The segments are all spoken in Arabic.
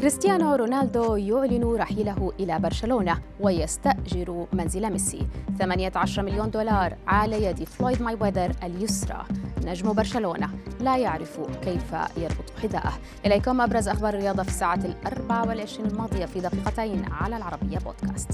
كريستيانو رونالدو يعلن رحيله إلى برشلونة ويستأجر منزل ميسي. 18 مليون دولار على يد فلويد ماي ويذر اليسرى. نجم برشلونة لا يعرف كيف يربط حذاءه. إليكم أبرز أخبار الرياضة في الساعة الأربع والعشرين الماضية في دقيقتين على العربية بودكاست.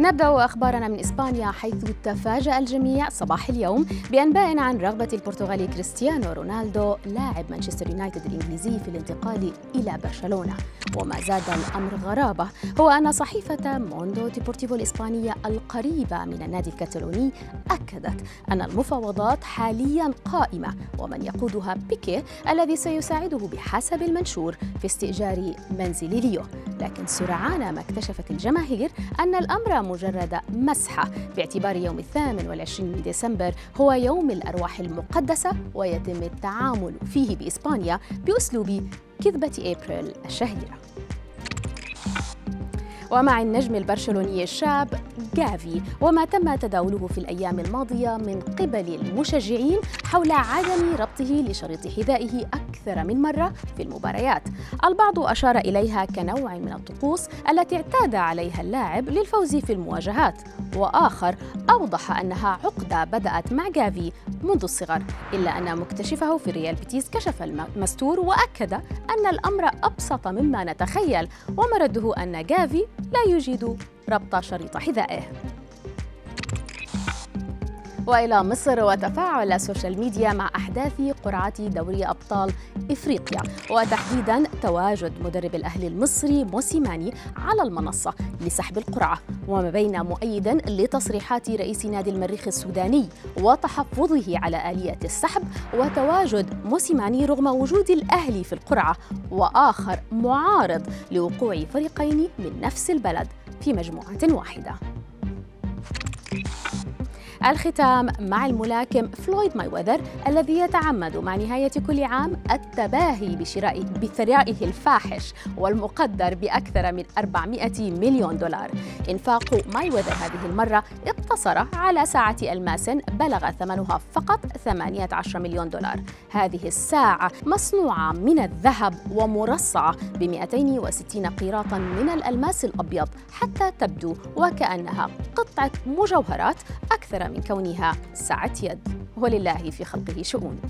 نبدأ أخبارنا من إسبانيا حيث تفاجأ الجميع صباح اليوم بأنباء عن رغبة البرتغالي كريستيانو رونالدو لاعب مانشستر يونايتد الإنجليزي في الانتقال إلى برشلونة. وما زاد الأمر غرابة هو أن صحيفة موندو ديبورتيفو الإسبانية القريبة من النادي الكتالوني أكدت أن المفاوضات حاليا قائمة ومن يقودها بيكي الذي سيساعده بحسب المنشور في استئجار منزل ليو. لكن سرعان ما اكتشفت الجماهير أن الأمر مجرد مزحة. باعتبار يوم الثامن والعشرين من ديسمبر هو يوم الأرواح المقدسة ويتم التعامل فيه بإسبانيا بأسلوب كذبة أبريل الشهيرة. ومع النجم البرشلوني الشاب جافي وما تم تداوله في الأيام الماضية من قبل المشجعين حول عدم ربطه لشريط حذائه أكثر من مرة في المباريات. البعض أشار إليها كنوع من الطقوس التي اعتاد عليها اللاعب للفوز في المواجهات. وآخر أوضح أنها عقدة بدأت مع جافي منذ الصغر إلا أن مكتشفه في ريال بيتيس كشف المستور وأكد أن الأمر أبسط مما نتخيل ومرده أن جافي لا يجيد ربط شريط حذائه. وإلى مصر وتفاعل ال social media مع أحداث قرعة دوري أبطال إفريقيا. وتحديدا تواجد مدرب الأهلي المصري موسيماني على المنصة لسحب القرعة. وما بين مؤيد لتصريحات رئيس نادي المريخ السوداني وتحفظه على آلية السحب وتواجد موسيماني رغم وجود الأهلي في القرعة. وآخر معارض لوقوع فريقين من نفس البلد في مجموعة واحدة. الختام مع الملاكم فلويد ماي ويذر الذي يتعمد مع نهاية كل عام التباهي بشراء بثرائه الفاحش والمقدر بأكثر من 400 مليون دولار. إنفاق ماي ويذر هذه المرة اقتصر على ساعة ألماس بلغ ثمنها فقط 18 مليون دولار. هذه الساعة مصنوعة من الذهب ومرصعة ب 260 قيراطا من الألماس الأبيض حتى تبدو وكأنها قطعة مجوهرات أكثر من كونها ساعة يد ولله في خلقه شؤون.